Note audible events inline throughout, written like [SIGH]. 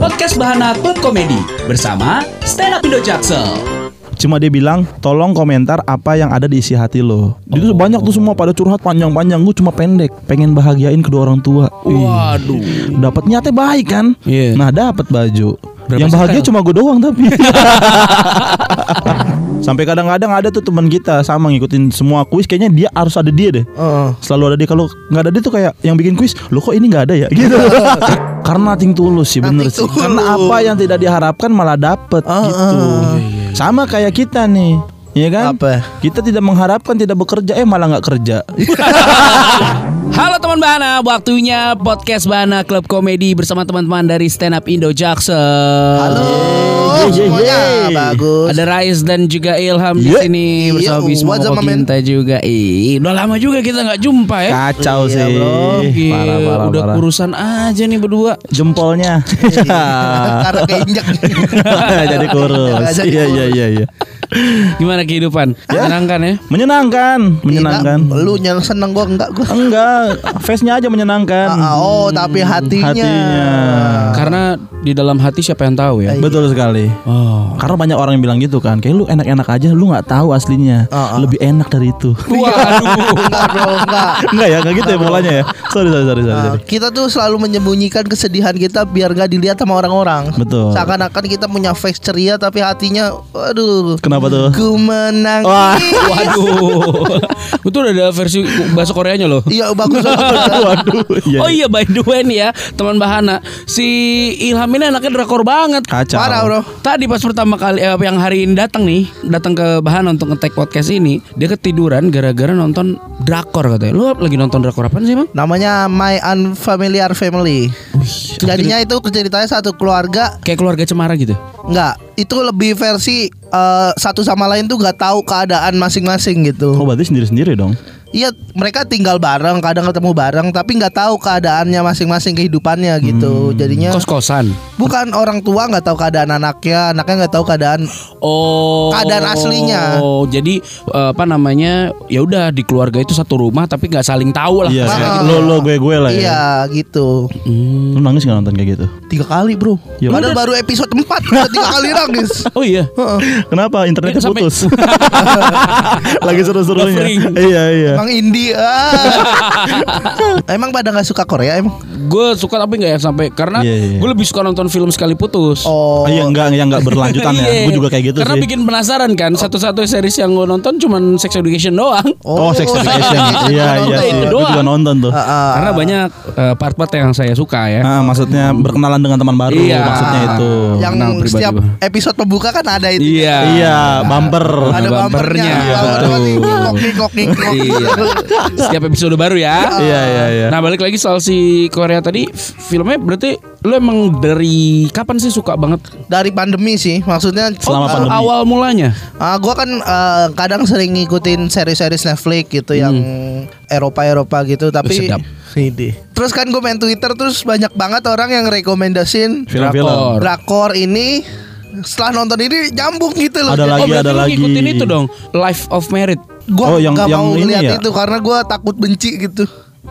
Podcast Bahana Klub Komedi bersama Stand Up Indo Jaksel. Cuma dia bilang tolong komentar apa yang ada di isi hati lo. Itu banyak tuh semua pada curhat panjang-panjang. Gue cuma pendek, pengen bahagiain kedua orang tua. Waduh. Dapat niatnya baik kan? Iya. Nah dapat baju. Berapa yang bahagia setel? cuma gue doang tapi. [LAUGHS] Sampai kadang-kadang ada tuh teman kita sama ngikutin semua kuis kayaknya dia harus ada dia deh. Heeh. Selalu ada dia kalau nggak ada dia tuh kayak yang bikin kuis, lo kok ini nggak ada ya gitu. [LAUGHS] Karena ting tulus sih bener sih. Karena apa yang tidak diharapkan malah dapet Ah, gitu. ah. Sama kayak kita nih. Iya kan? Apa? Kita tidak mengharapkan tidak bekerja eh malah nggak kerja. [LAUGHS] Halo teman Bahana, waktunya podcast Bahana Klub Komedi bersama teman-teman dari Stand Up Indo Jaksel. Halo Yeay, yeay, semuanya yeay. bagus. Ada Rais dan juga Ilham di Iya. sini bersama Iya, Bisma my man? Kinta juga. Ih, udah lama juga kita nggak jumpa ya. Kacau Iya, sih. bro. Gila, Parah parah udah parah. urusan aja nih berdua. Jempolnya. Karena keinjak. [LAUGHS] Jadi kurus. Iya iya iya iya. Gimana kehidupan? Menyenangkan ya? Menyenangkan, menyenangkan. Enggak, lu yang seneng gua enggak gua. Enggak, face-nya aja menyenangkan. Ah, ah, oh, tapi hatinya. Hatinya. Karena di dalam hati siapa yang tahu ya? Betul sekali. Oh. Karena banyak orang yang bilang gitu kan, kayak lu enak-enak aja, lu nggak tahu aslinya. Ah, ah. Lebih enak dari itu. [LAUGHS] Waduh. Enggak, bro, enggak. Enggak ya, enggak gitu ya polanya ya. Sorry sorry sorry sorry. Sorry. kita tuh selalu menyembunyikan kesedihan kita biar gak dilihat sama orang-orang. Betul. Seakan-akan kita punya face ceria tapi hatinya, waduh. Kenapa tuh? Ku menangis. Wah. [LAUGHS] Waduh. Itu udah ada versi bahasa Koreanya loh. Iya bagus. [LAUGHS] Waduh. Iya, Oh iya by the way nih ya teman Bahana Si Ilham ini anaknya drakor banget Kacau. Parah bro. Tadi pas pertama kali eh, yang hari ini datang nih Datang ke Bahana untuk nge-tag podcast ini Dia ketiduran gara-gara nonton drakor katanya Lu lagi nonton drakor apa sih emang? Namanya My Unfamiliar Family. Jadinya itu ceritanya satu keluarga Kayak keluarga cemara gitu Enggak, itu lebih versi eh, satu sama lain tuh nggak tahu keadaan masing-masing gitu. Oh berarti sendiri-sendiri dong. Iya, mereka tinggal bareng, kadang ketemu bareng, tapi nggak tahu keadaannya masing-masing kehidupannya gitu. Jadinya Kos-kosan bukan orang tua nggak tahu keadaan anaknya, anaknya nggak tahu keadaan. Oh Keadaan aslinya. Oh jadi eh, apa namanya Ya udah di keluarga itu satu rumah Tapi nggak saling tahu lah Iya, Ah. lo lo gue gue lah ya. Iya, gitu. Hmm. Lu nangis gak nonton kayak gitu? Tiga kali bro. Ya Padahal baru episode 4 udah tiga kali [LAUGHS] nangis. Oh iya Kenapa internetnya putus? [LAUGHS] Lagi seru-serunya. Iya iya. Emang indie. ah. [LAUGHS] emang pada nggak suka Korea emang? Gue suka tapi nggak yang sampai Karena Iya, iya. gue lebih suka nonton film sekali putus Oh. Oh, iya enggak yang enggak berlanjutan ya. [LAUGHS] Iya. Gue juga kayak gitu Karena sih. bikin penasaran kan Satu-satu series yang gue nonton Cuman Sex Education doang Oh, Sex Education. [LAUGHS] Iya iya itu Gue juga nonton tuh. Ah, ah. Karena banyak eh, part-part yang saya suka ya Nah, maksudnya berkenalan dengan teman baru Iya. maksudnya itu. yang setiap episode pembuka kan ada itu. Iya Iya, bumper. Ada bumpernya. bumpernya. Bumper Betul. ngikok ngikok ngikok. Iya. [LAUGHS] Setiap episode baru ya Iya iya iya. Nah balik lagi soal si Korea tadi Filmnya berarti Lu emang dari kapan sih suka banget Dari pandemi sih, maksudnya Selama uh, pandemi. Awal mulanya Ah, gua kan eh, kadang sering ngikutin seri-seri Netflix gitu yang Eropa-Eropa gitu, tapi Hmm. sedap. Ini. Terus kan gue main Twitter terus banyak banget orang yang rekomendasin Film-film. Drakor. drakor ini. Setelah nonton ini nyambung gitu loh. Ada Jadi lagi, Oh berarti ada lu lagi. ngikutin itu dong Life of Merit Gua Oh, yang- nggak yang mau ini ngeliat ya? itu karena gua takut benci gitu.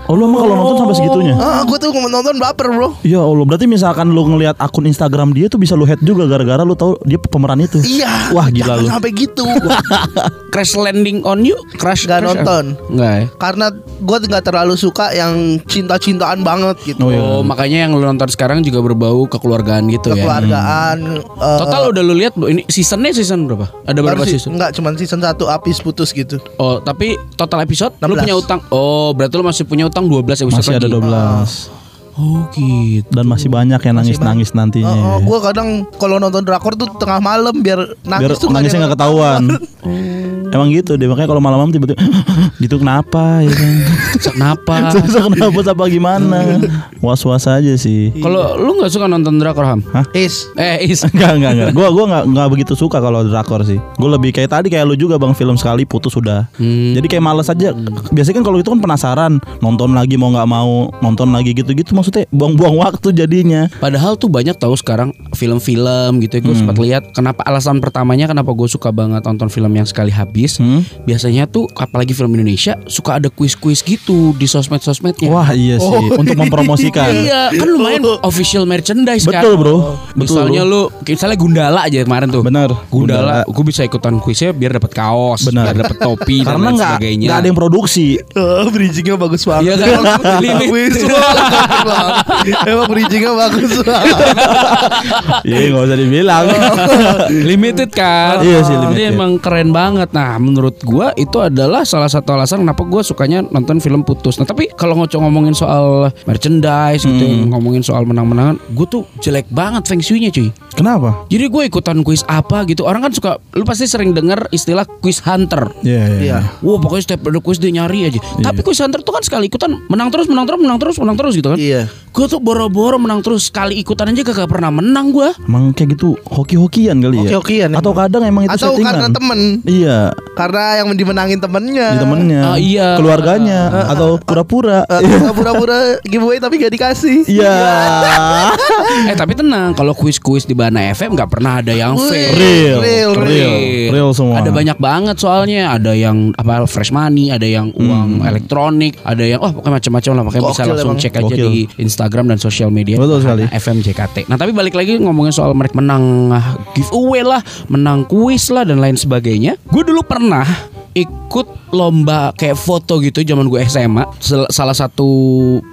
Oh lu emang kalau nonton sampai segitunya? Ah, gue tuh nonton baper bro. Ya Allah, berarti misalkan lu ngelihat akun Instagram dia tuh bisa lu head juga gara-gara lu tahu dia pemeran itu. Iya. Wah, gila lu. Sampai gitu. [LAUGHS] Crash Landing on You Crash Gak Crash- nonton. Enggak ya karena gue nggak terlalu suka yang cinta-cintaan banget gitu. Oh, iya. Oh makanya yang lu nonton sekarang juga berbau kekeluargaan gitu ya Kekeluargaan. eh, Total udah lu lihat ini seasonnya season berapa? Ada berapa sih- season? Enggak, cuman season 1 habis putus gitu. Oh tapi total episode lu 16. punya utang Oh berarti lu masih punya utang 12 episode Masih ada lagi 12. Oh gitu Dan masih banyak yang nangis-nangis nantinya. Oh, gue kadang kalau nonton drakor tuh tengah malam biar Biar nangis tuh nangisnya nggak ketahuan. [LAUGHS] Emang gitu deh makanya kalau malam-malam tiba-tiba [LAUGHS] gitu kenapa ya kan? Kenapa? Susah kenapa apa gimana? [LAUGHS] Was-was aja sih. Kalau lu nggak suka nonton drakor ham? Is Eh is [LAUGHS] Enggak enggak enggak. Gua gua enggak enggak begitu suka kalau drakor sih. Gua lebih kayak tadi kayak lu juga Bang film sekali putus sudah. Hmm. Jadi kayak males aja. Biasanya kan kalau itu kan penasaran, nonton lagi mau nggak mau, nonton lagi gitu-gitu maksudnya buang-buang waktu jadinya. Padahal tuh banyak tahu sekarang film-film gitu ya gue sempat lihat kenapa alasan pertamanya kenapa gue suka banget nonton film yang sekali habis bis, Hmm? biasanya tuh apalagi film Indonesia suka ada kuis-kuis gitu di sosmed-sosmednya. Wah iya sih untuk mempromosikan. [LAUGHS] Iya, kan lumayan [LAUGHS] official merchandise kan. Betul bro. Betul. Misalnya lu misalnya Gundala aja kemarin tuh. Bener. Gundala, gue bisa ikutan kuisnya biar dapat kaos, Bener. biar dapat topi dan Karena lain nggak sebagainya. nggak ada yang produksi. Oh, bridgingnya bagus banget. Iya kan? Limit. Bagus banget, Bang. Emang bridgingnya bagus banget. [LAUGHS] Iya nggak usah dibilang. limited kan. Iya sih, Jadi limited. emang keren banget. Nah, menurut gua itu adalah salah satu alasan kenapa gua sukanya nonton film putus. Nah, tapi kalau ngocok ngomongin soal merchandise gitu, Hmm. ngomongin soal menang-menangan, gue tuh jelek banget feng shui-nya, cuy. Kenapa? Jadi gue ikutan kuis apa gitu. Orang kan suka, lu pasti sering dengar istilah kuis hunter. Iya iya. Iya. Wah pokoknya setiap ada kuis dia nyari aja. Tapi kuis hunter tuh kan sekali ikutan menang terus, menang terus, menang terus, menang terus gitu kan. Iya. Gue tuh boro-boro menang terus sekali ikutan aja kagak pernah menang gue. Emang kayak gitu hoki-hokian kali ya. Hoki-hokian, Atau kadang emang itu Atau settingan. karena temen Iya, Karena yang dimenangin temennya di temennya, Ah, iya. keluarganya, atau pura-pura. Eh, Pura-pura giveaway tapi gak dikasih Iya. eh tapi tenang, kalau kuis-kuis di Bana FM nggak pernah ada yang fair. real, Real, real, real, semua. Ada banyak banget soalnya. Ada yang apa fresh money, ada yang uang elektronik, ada yang oh pokoknya macam-macam lah. Makanya bisa langsung emang. cek aja Gokil. di Instagram dan sosial media. Betul sekali. FM JKT. Nah tapi balik lagi ngomongin soal mereka menang giveaway lah, menang kuis lah dan lain sebagainya. Gue dulu pernah ikut lomba kayak foto gitu zaman gue SMA salah satu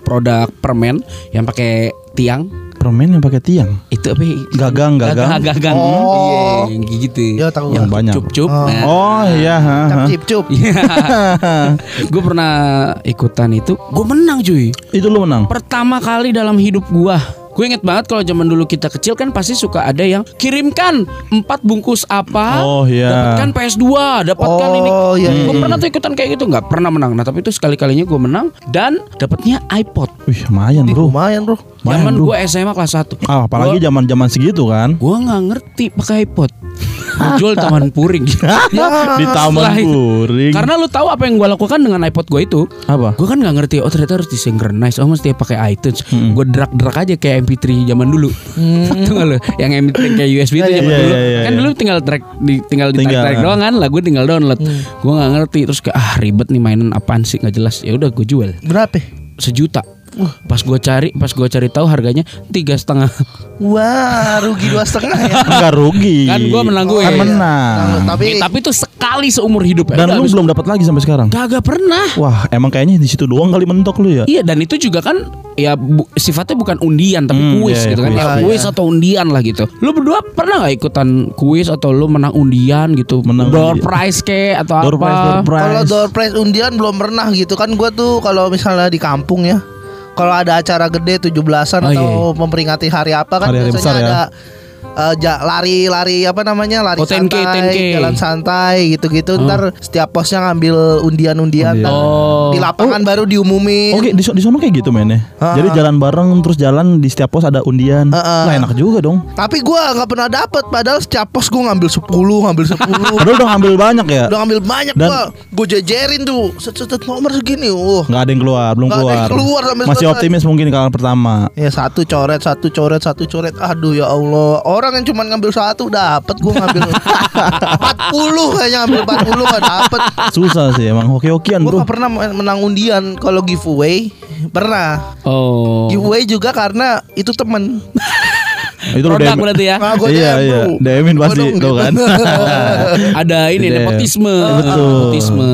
produk permen yang pakai tiang Permen yang pakai tiang. itu apa ya? Gagang, gagang. gagang, gagang. Oh. Iya, yang gitu Ya, tahu yang banyak. cup cup Oh. Oh iya, cip cup [LAUGHS] gue pernah ikutan itu gue menang cuy Itu lu menang. pertama kali dalam hidup gua Gue inget banget kalau zaman dulu kita kecil kan pasti suka ada yang kirimkan empat bungkus apa, Oh, iya. dapatkan PS2, dapatkan ini. Oh, iya, Gue iya, pernah tuh ikutan kayak gitu, nggak pernah menang. Nah tapi itu sekali kalinya gue menang dan dapatnya iPod. Wih, lumayan, Bro. Lumayan bro Lumayan, Zaman gue SMA kelas 1 Ah, apalagi zaman-zaman segitu kan. Gue nggak ngerti pakai iPod. Jual taman puring. [LAUGHS] Di taman Setelah itu- puring. Karena lu tahu apa yang gue lakukan dengan iPod gue itu? apa? Gue kan nggak ngerti. Oh ternyata harus disynchronize. Oh mesti pakai iTunes. Gue drag-drag aja kayak MP3 zaman dulu. [LAUGHS] Nggak lu? Yang MP3 kayak USB itu zaman Iya, dulu. iya, iya, kan iya. dulu tinggal track, di, tinggal di Tinggal, track ah. doang kan. Lah gue tinggal download. Gue nggak ngerti. Terus kayak ah ribet nih mainan apaan sih nggak jelas. Ya udah gue jual Berapa? sejuta. Pas gue cari, pas gue cari tahu harganya tiga setengah. Wah rugi dua setengah ya Enggak rugi. Kan gua menang gue. Kan iya. menang. Tapi Eh, tapi itu sekali seumur hidup. ya. Dan lu belum dapat lagi sampai sekarang. Kagak pernah. Wah, emang kayaknya di situ doang kali mentok lu ya. Iya dan itu juga kan ya bu- sifatnya bukan undian tapi Hmm, kuis iya, gitu kan kuis. ya kuis iya. atau undian lah gitu. Lu berdua pernah nggak ikutan kuis atau lu menang undian gitu? Menang door undian. prize ke atau Door apa? prize, door prize. Kalau door prize undian belum pernah gitu kan Gue tuh kalau misalnya di kampung ya Kalau ada acara gede 17-an Oh, iya, atau memperingati hari apa kan Hari-hari biasanya besar ya. ada eh, lari-lari apa namanya lari Oh, 10K, santai 10K. jalan santai gitu-gitu ntar setiap posnya ngambil undian-undian Oh. di lapangan baru diumumin Oke, di, so- di sono kayak gitu mainnya. Ah. Jadi jalan bareng terus jalan di setiap pos ada undian. Ah, ah. Lah enak juga dong. tapi gua nggak pernah dapet padahal setiap pos gua ngambil 10 ngambil 10 [LAUGHS] Padahal udah ngambil banyak ya. udah ngambil banyak Dan- gua gua jejerin tuh set nomor segini uh Nggak ada yang keluar, belum ada keluar. yang keluar sampai Masih selesai. optimis mungkin kalau pertama. Ya satu coret, satu coret, satu coret. Aduh ya Allah. Orang yang cuma ngambil satu dapat, gua ngambil [LAUGHS] 40 kayaknya ngambil 40 gak dapet. Susah sih emang hoki-hokian, Gua Bro. gak pernah menang undian kalau giveaway. Pernah. Oh. Giveaway juga karena itu temen. [LAUGHS] Itu Produk DM. berarti ya. Nah, gua Iya, DM, iya. DM-in pasti, tuh gitu. kan. [LAUGHS] Ada ini Iya. nepotisme. Betul. Nepotisme.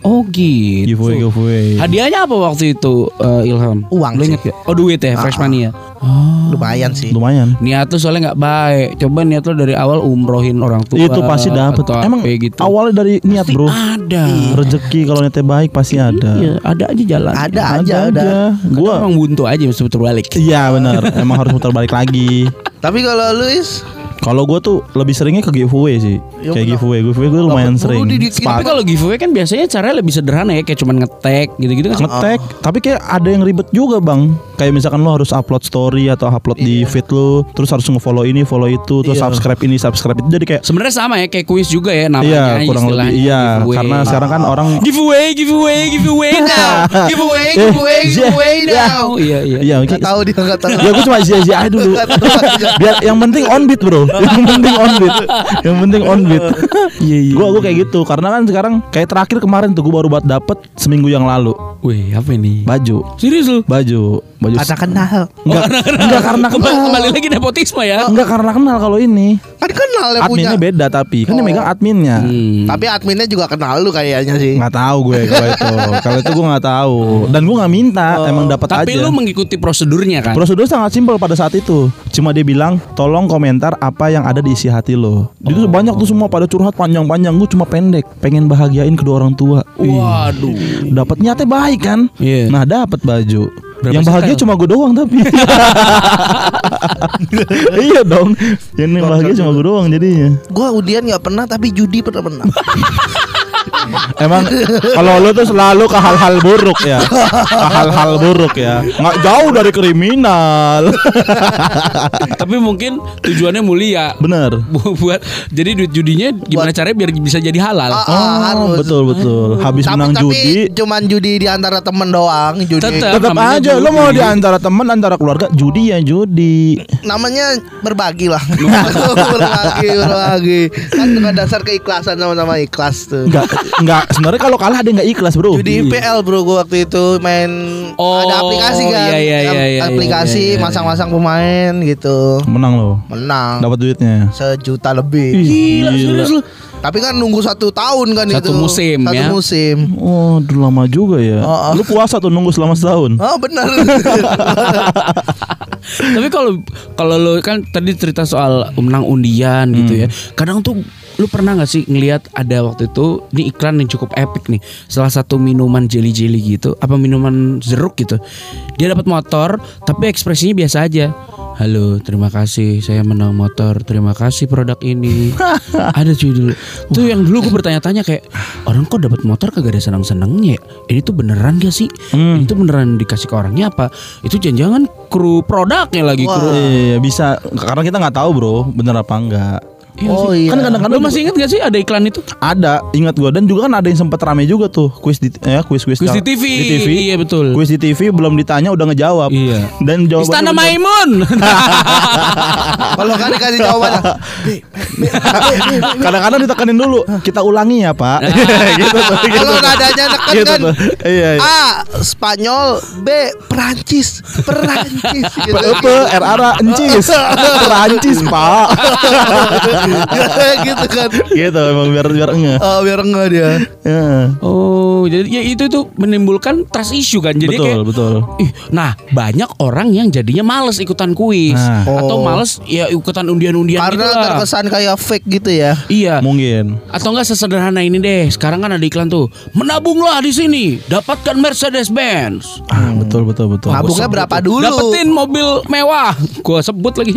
Oh gitu. Giveaway, giveaway. Hadiahnya apa waktu itu eh, Ilham? Uang Lu sih. inget gak? Oh duit ya, fresh money ya. Oh. Lumayan sih. Lumayan. Niat tuh soalnya nggak baik. Coba niat lo dari awal umrohin orang tua. Itu pasti dapet. atau Emang gitu. awalnya dari niat, Bro. ada. Rezeki kalau niatnya baik pasti ada. Iya, ada aja jalan. Ada aja, ada. Gua Gua emang buntu aja mesti putar balik. Iya benar, emang harus muter balik lagi. [LAUGHS] Tapi kalau Luis Kalau gue tuh lebih seringnya ke giveaway sih. Ya, kayak giveaway, giveaway gue lumayan Dapet sering. mulu di- di- Tapi kalau giveaway kan biasanya caranya lebih sederhana ya, kayak cuman ngetek gitu-gitu kan. ngetek, tapi kayak ada yang ribet juga bang. Kayak misalkan lo harus upload story atau upload di feed lo, terus harus nge-follow ini, follow itu, terus Iya. subscribe ini, subscribe itu. Jadi kayak Sebenarnya sama ya kayak kuis juga ya namanya iya kurang lebih iya. giveaway. Karena sekarang kan orang giveaway, giveaway, giveaway [LAUGHS] now. giveaway, Eh, giveaway, iya. giveaway now. Iya, iya. iya Gak tahu dia gak tahu. ya gue cuma zia zia aja dulu. Nggak. Biar yang penting on beat bro. Yang penting on beat. Yang penting on beat. Iya iya. Gua gua kayak gitu karena kan sekarang kayak terakhir kemarin tuh gua baru buat dapet seminggu yang lalu Wih apa ini? baju. Serius lu? Baju, baju. Ada kenal. Enggak, enggak karena Kembali, kenal. kembali lagi nepotisme ya. Enggak karena kenal kalau ini. Kan kenal yang punya. Adminnya beda tapi kan yang Oh. megang adminnya. Hmm. Tapi adminnya juga kenal lu kayaknya sih. Nggak tahu gue kalau [LAUGHS] itu. Kalau itu gue nggak tahu. Dan gue nggak minta, emang dapat aja. Tapi lu mengikuti prosedurnya kan? Prosedur sangat simpel pada saat itu. Cuma dia bilang, tolong komentar apa yang ada di isi hati lo. Itu banyak tuh semua pada curhat panjang-panjang. Gue cuma pendek, pengen bahagiain kedua orang tua. Waduh. Dapat nyatanya baik kan? Iya. Nah dapat baju. Berapa yang bahagia setel? cuma gue doang tapi. [LAUGHS] iya dong. Yang bahagia cuma gue doang jadinya. Gua udian nggak pernah tapi judi pernah pernah. [LAUGHS] Emang kalau lu tuh selalu ke hal-hal buruk ya, ke hal-hal buruk ya, nggak jauh dari kriminal. Tapi mungkin tujuannya mulia. Bener. Bu- buat jadi duit judinya gimana caranya biar bisa jadi halal. Ah, Oh, harus. betul betul. Habis Tapi, menang tapi judi, cuman judi di antara temen doang. Judi. Tetap namanya aja lo judi. mau di antara teman antara keluarga judi ya judi. Namanya berbagi lah. [LAUGHS] berbagi, berbagi. Kan dengan dasar keikhlasan sama-sama ikhlas tuh. Enggak enggak sebenarnya kalau kalah dia nggak ikhlas, Bro. Judi IPL bro gue waktu itu main Oh, ada aplikasi kan, iya, iya, iya, iya, aplikasi iya, iya, iya. masang-masang pemain gitu, Menang lo. menang Dapat duitnya. sejuta lebih. Gila, serius lu. Tapi kan nunggu satu tahun kan Satu itu. musim, satu ya. musim. Oh, dulu lama juga ya. Oh, oh. Lu puasa tuh nunggu selama setahun. Oh benar. [LAUGHS] Tapi kalau kalau lo kan tadi cerita soal menang undian gitu ya. Kadang tuh lu pernah nggak sih ngelihat ada waktu itu ini iklan yang cukup epic nih. Salah satu minuman jelly-jelly gitu, apa minuman jeruk gitu. Dia dapat motor tapi ekspresinya biasa aja. Halo, terima kasih saya menang motor. Terima kasih produk ini. [LAUGHS] ada cuy dulu. Tuh yang dulu gue bertanya-tanya kayak orang kok dapat motor kagak ada senang-senangnya ya? Ini tuh beneran gak sih? Ini tuh beneran dikasih ke orangnya apa? Itu jangan-jangan kru produknya lagi kru. Iya, bisa karena kita nggak tahu, Bro, bener apa enggak. Iya oh sih. iya. Kan kadang-kadang Lo masih ingat gak sih ada iklan itu? Ada, ingat gua dan juga kan ada yang sempat rame juga tuh kuis di ya kuis-kuis Kuis di TV. Di TV. Iya betul. Kuis di TV belum ditanya udah ngejawab. Iya. Dan jawabannya Istana. Maimun. [LAUGHS] Kalau kan dikasih jawabannya. Kadang-kadang ditekanin dulu. Kita ulangi ya, Pak. [LAUGHS] gitu tuh. Gitu. Kalau nadanya neken Gitu kan. Iya, iya. A. Spanyol B. Perancis Perancis gitu. Pe, RR encis. [LAUGHS] Perancis, Pak. [LAUGHS] gitu kan. gitu emang biar biar enggak. Oh, biar enggak dia. Ya. oh, jadi ya itu itu menimbulkan trust issue kan. Jadi betul, kayak betul. Ih, nah banyak orang yang jadinya males ikutan kuis Nah. atau Oh. males ya ikutan undian-undian gitu Karena lah. terkesan kayak fake gitu ya. Iya. Mungkin. Atau enggak sesederhana ini deh. Sekarang kan ada iklan tuh. Menabunglah di sini, dapatkan Mercedes Benz. Ah, betul betul betul. Nabungnya berapa dulu? Dapetin mobil mewah. [LAUGHS] Gua sebut lagi.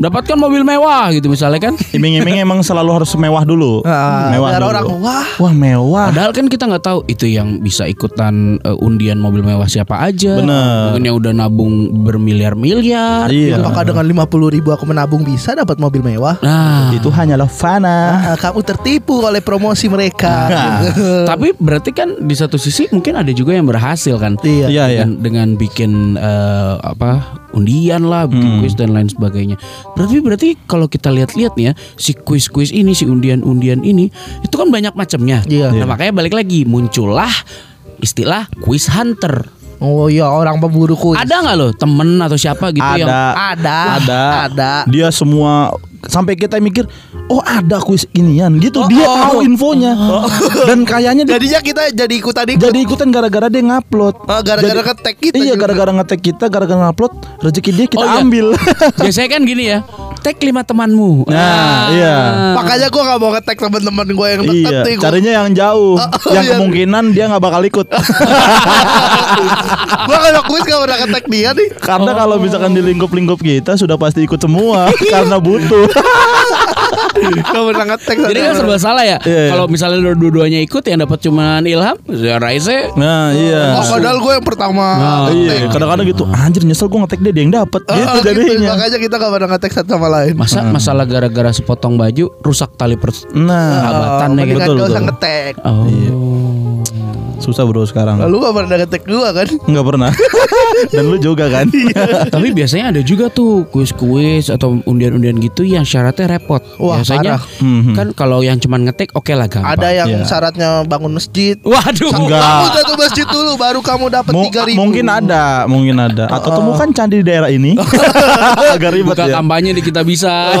Dapatkan mobil mewah gitu misalnya kan. [LAUGHS] Iming-iming emang selalu harus mewah dulu. Ah, mewah biar dulu. orang wah. Wah, mewah. Padahal kan kita nggak tahu itu yang bisa ikutan eh, undian mobil mewah siapa aja. Bener. Mungkin yang udah nabung bermiliar-miliar. Iya. Apakah dengan 50 ribu aku menabung bisa dapat mobil mewah? Nah, Itu hanyalah fana. Ah, kamu tertipu oleh promosi mereka. [LAUGHS] tapi berarti kan di satu sisi mungkin ada juga yang berhasil kan. Iya. Iya, iya. dengan, dengan bikin eh, apa undian lah, bikin kuis dan lain sebagainya. Berarti berarti kalau kita lihat-lihat nih ya, si kuis-kuis ini, si undian-undian ini, itu kan banyak macamnya. Iya. Nah, makanya balik lagi muncullah istilah kuis hunter. Oh iya orang pemburu kuis. Ada nggak lo temen atau siapa gitu yang Ada. Ada. Ada. Ada. Dia semua sampai kita mikir, oh ada kuis inian gitu. dia oh. tahu infonya. [LAUGHS] Dan kayaknya dia Jadinya kita jadi ikutan ikut. jadi ikutan gara-gara dia ngupload. Oh, gara-gara nge-tag kita Iya, juga. gara-gara ngetek kita, gara-gara ngupload, rezeki dia kita Oh, iya. ambil. [LAUGHS] biasanya kan gini ya, tag lima temanmu. Nah, iya. Makanya gue gak mau nge-tag teman-teman gue yang deket Iya, nih. Gua- carinya yang jauh, Oh, yang iya. kemungkinan dia nggak bakal ikut. [LAUGHS] Gue kalau kuis gak pernah nge-tag dia nih. Karena kalau misalkan di lingkup-lingkup kita sudah pasti ikut semua [LAUGHS] karena butuh. [LAUGHS] [LAUGHS] Gak pernah nge-tag. Jadi kan serba salah ya. Iya, iya. Kalau misalnya dua-duanya ikut yang dapat cuman Ilham, ya Raise. Nah, iya. Oh padahal gue yang pertama. Nah, Iya, kadang-kadang gitu. Anjir nyesel gue ngetek dia dia yang dapat. Oh, Gitu gitu. jadinya. Makanya kita gak pernah nge-tag satu sama lain. Masa masalah gara-gara sepotong baju rusak tali per Nah, ya mendingan betul, gak usah nge-tag. Oh. Susah bro sekarang. Lalu gak pernah ngetek gua kan? Nggak pernah. [LAUGHS] Dan lu juga kan? Tapi biasanya ada juga tuh kuis-kuis atau undian-undian gitu yang syaratnya repot. Wah, biasanya parah. Mhm. kan kalau yang cuman ngetik oke lah gampang. Ada yang Iya. syaratnya bangun masjid. Waduh. Enggak. Kamu satu masjid dulu baru kamu dapat tiga ribu. mungkin ada, mungkin ada. Atau temukan candi di daerah ini. [LAUGHS] Agak ribet Buka ya. kampanye di kita bisa.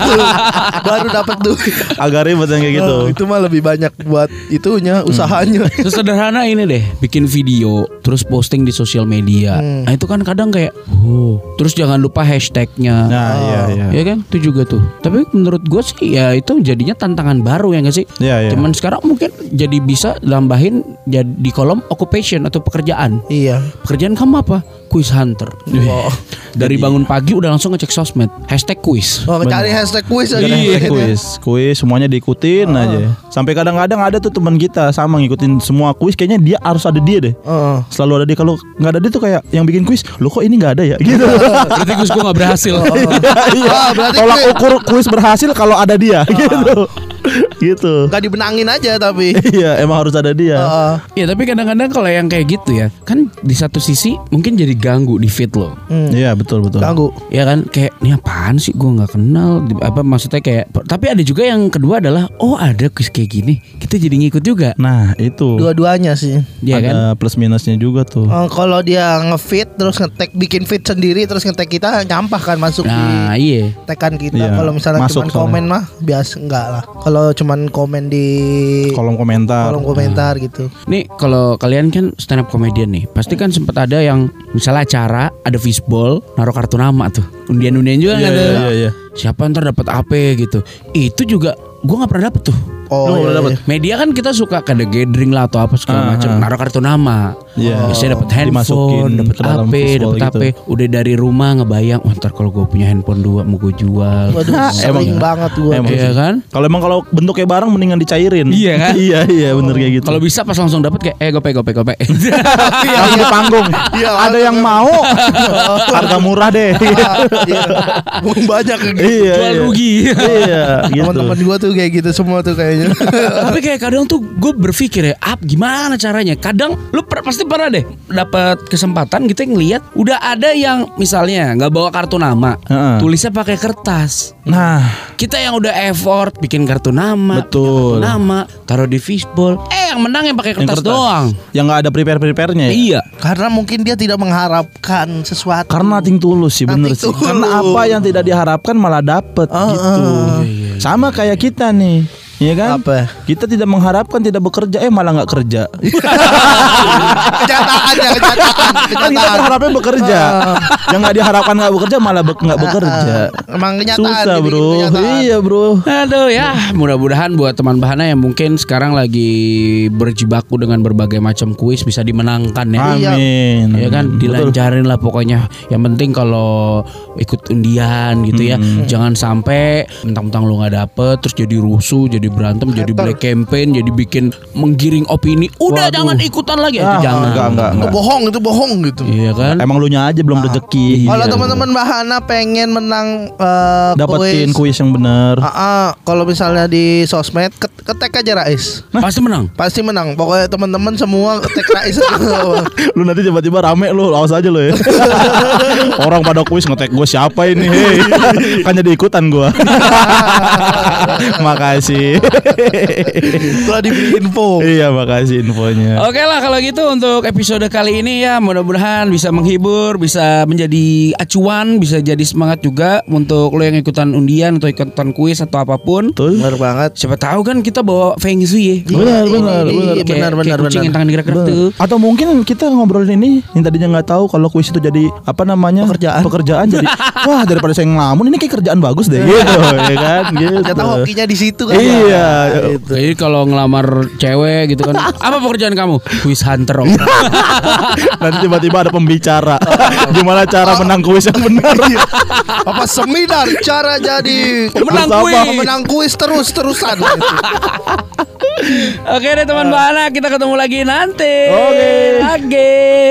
[LAUGHS] baru dapat duit. Agak ribet yang kayak gitu. Oh, itu mah lebih banyak buat itunya usahanya. Sesederhana ini deh, bikin video terus posting di sosial media. Hmm. Nah itu kan kadang kayak, oh, terus jangan lupa hashtagnya. Nah, iya iya. Ya kan, itu juga tuh. Tapi menurut gue sih ya itu jadinya tantangan baru ya gak sih? Iya, iya. Cuman sekarang mungkin jadi bisa nambahin jadi di kolom occupation atau pekerjaan. iya. Pekerjaan kamu apa? Quiz hunter. Oh. Dari bangun pagi udah langsung ngecek sosmed. Hashtag quiz. Oh, cari hashtag kuis aja. Iya. hashtag kuis, kuis semuanya diikutin aja. Sampai kadang-kadang ada tuh teman kita sama ngikutin semua kuis, kayaknya dia harus ada dia deh. Heeh. Selalu ada dia kalau nggak ada dia tuh kayak yang bikin kuis, lo kok ini nggak ada ya? Gitu. [LAUGHS] Berarti quiz gue gak berhasil. [LAUGHS] Iya. Ah, berarti Tolak ukur kuis berhasil kalau ada dia, gitu. [LAUGHS] gitu. Gak dibenangin aja tapi. [LAUGHS] Iya, emang harus ada dia. Heeh. Ya tapi kadang-kadang kalau yang kayak gitu ya Kan di satu sisi mungkin jadi ganggu di feed lo Hmm. Iya, betul betul. Ganggu. Ya kan kayak ini apaan sih gue nggak kenal apa maksudnya kayak tapi ada juga yang kedua adalah oh ada quiz kayak gini kita jadi ngikut juga Nah, itu. Dua-duanya sih. Iya kan ada plus minusnya juga tuh. Eh, kalau dia ngefit terus ngetek bikin fit sendiri terus ngetek kita nyampah kan masuk nah di iya tekan kita. Iya, Kalau misalnya masuk soalnya. komen mah biasa enggak lah. Kalau cuman komen di Kolom komentar. kolom komentar gitu. nih kalau kalian kan stand up comedian nih pasti kan sempat ada yang misalnya acara ada fishball naruh kartu nama tuh undian-undian juga Iya, kan ada iya, iya, iya. siapa ntar dapat apa gitu itu juga gue nggak pernah dapet tuh Oh, Lu iya, iya. Media kan kita suka kada gathering lah atau apa segala Ah, macam, ah. naruh kartu nama. Iya. Biasanya dapat handphone, dapat ke HP, dapat gitu. HP. Udah dari rumah ngebayang, wah ntar kalau gue punya handphone dua mau gue jual. Waduh, sering banget gua. Emang Iya kan? Kalau emang kalau bentuknya bareng mendingan dicairin. Iya kan? [LAUGHS] iya iya bener kayak gitu. Kalau bisa pas langsung dapat kayak eh gope gope gope. langsung di panggung. Iya, ada yang mau harga murah deh. [LAUGHS] Iya. Banyak kayak gitu. iya. Jual iya. rugi. iya, gitu. Teman-teman gua tuh kayak gitu semua tuh kayaknya. [LAUGHS] Tapi kayak kadang tuh gue berpikir ya, ap gimana caranya? Kadang lu per- pasti pernah deh dapat kesempatan gitu ngelihat udah ada yang misalnya nggak bawa kartu nama, Heeh. tulisnya pakai kertas. Nah, Kita yang udah effort bikin kartu nama, Betul. kartu nama, taruh di fishbowl. Eh yang menang yang pakai yang kertas, kertas. doang. Yang nggak ada prepare preparenya ya. Iya. Karena mungkin dia tidak mengharapkan sesuatu. Karena ting tulus sih bener sih. Karena apa yang tidak diharapkan malah dapet Ah, gitu. ah. Sama kayak kita nih. Iya kan? Apa? Kita tidak mengharapkan tidak bekerja eh malah nggak kerja. [LAUGHS] kenyataan ya kenyataan. kan kita berharapnya bekerja. yang nggak diharapkan nggak bekerja malah be- nggak bekerja. Emang kenyataan. Susah bro. kenyataan. Iya bro. Aduh ya, mudah-mudahan buat teman bahana yang mungkin sekarang lagi berjibaku dengan berbagai macam kuis bisa dimenangkan ya. Amin. Ya kan dilancarin lah pokoknya. Yang penting kalau ikut undian gitu ya, jangan sampai mentang-mentang lu nggak dapet terus jadi rusuh, jadi berantem, jadi black campaign, jadi bikin menggiring opini. Udah Waduh. jangan ikutan lagi Ah, itu jangan. enggak, enggak, Itu enggak. bohong itu bohong gitu. Iya kan? Emang lu nya aja belum rezeki. Kalau Iya. teman-teman Bahana pengen menang eh, Dapetin kuis, kuis yang bener. Ah, ah, kalau misalnya di sosmed ket- ketek aja Rais. Pasti menang. Pasti menang. Pokoknya teman-teman semua ketek Rais. [LAUGHS] lu nanti tiba-tiba rame lu, awas aja lu ya. [LAUGHS] Orang pada kuis ngetek gue siapa ini? Hei. kan jadi ikutan gua. [LAUGHS] makasih. [LAUGHS] Setelah diberi info. iya, makasih infonya. Oke lah kalau gitu untuk episode kali ini ya mudah-mudahan bisa menghibur, bisa menjadi acuan, bisa jadi semangat juga untuk lo yang ikutan undian atau ikutan kuis atau apa pun. Betul. Benar banget. Siapa tahu kan kita bawa feng shui ya. Benar, benar, Iya, benar. Kayak- benar, kayak benar, kucing yang benar. tangan gerak-gerak tuh. Atau mungkin kita ngobrolin ini yang tadinya nggak tahu kalau kuis itu jadi apa namanya Pekerjaan. pekerjaan jadi [LAUGHS] wah daripada saya ngelamun ini kayak kerjaan bagus deh gitu ya kan gitu. Ternyata hokinya di situ kan. Iya. Gitu. Jadi kalau ngelamar cewek gitu kan, apa pekerjaan kamu? Kuis hunter. Om. [LAUGHS] Nanti tiba-tiba ada pembicara gimana cara menang kuis yang benar. Apa seminar cara jadi apa? kuis. pemenang kuis terus-terusan. [LAUGHS] Oke deh teman bahana, kita ketemu lagi nanti. Oke. Oke,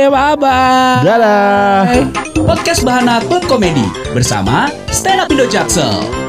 bye bye. Dadah. Podcast Bahana Klub Komedi bersama Stand Up Indo Jaksel.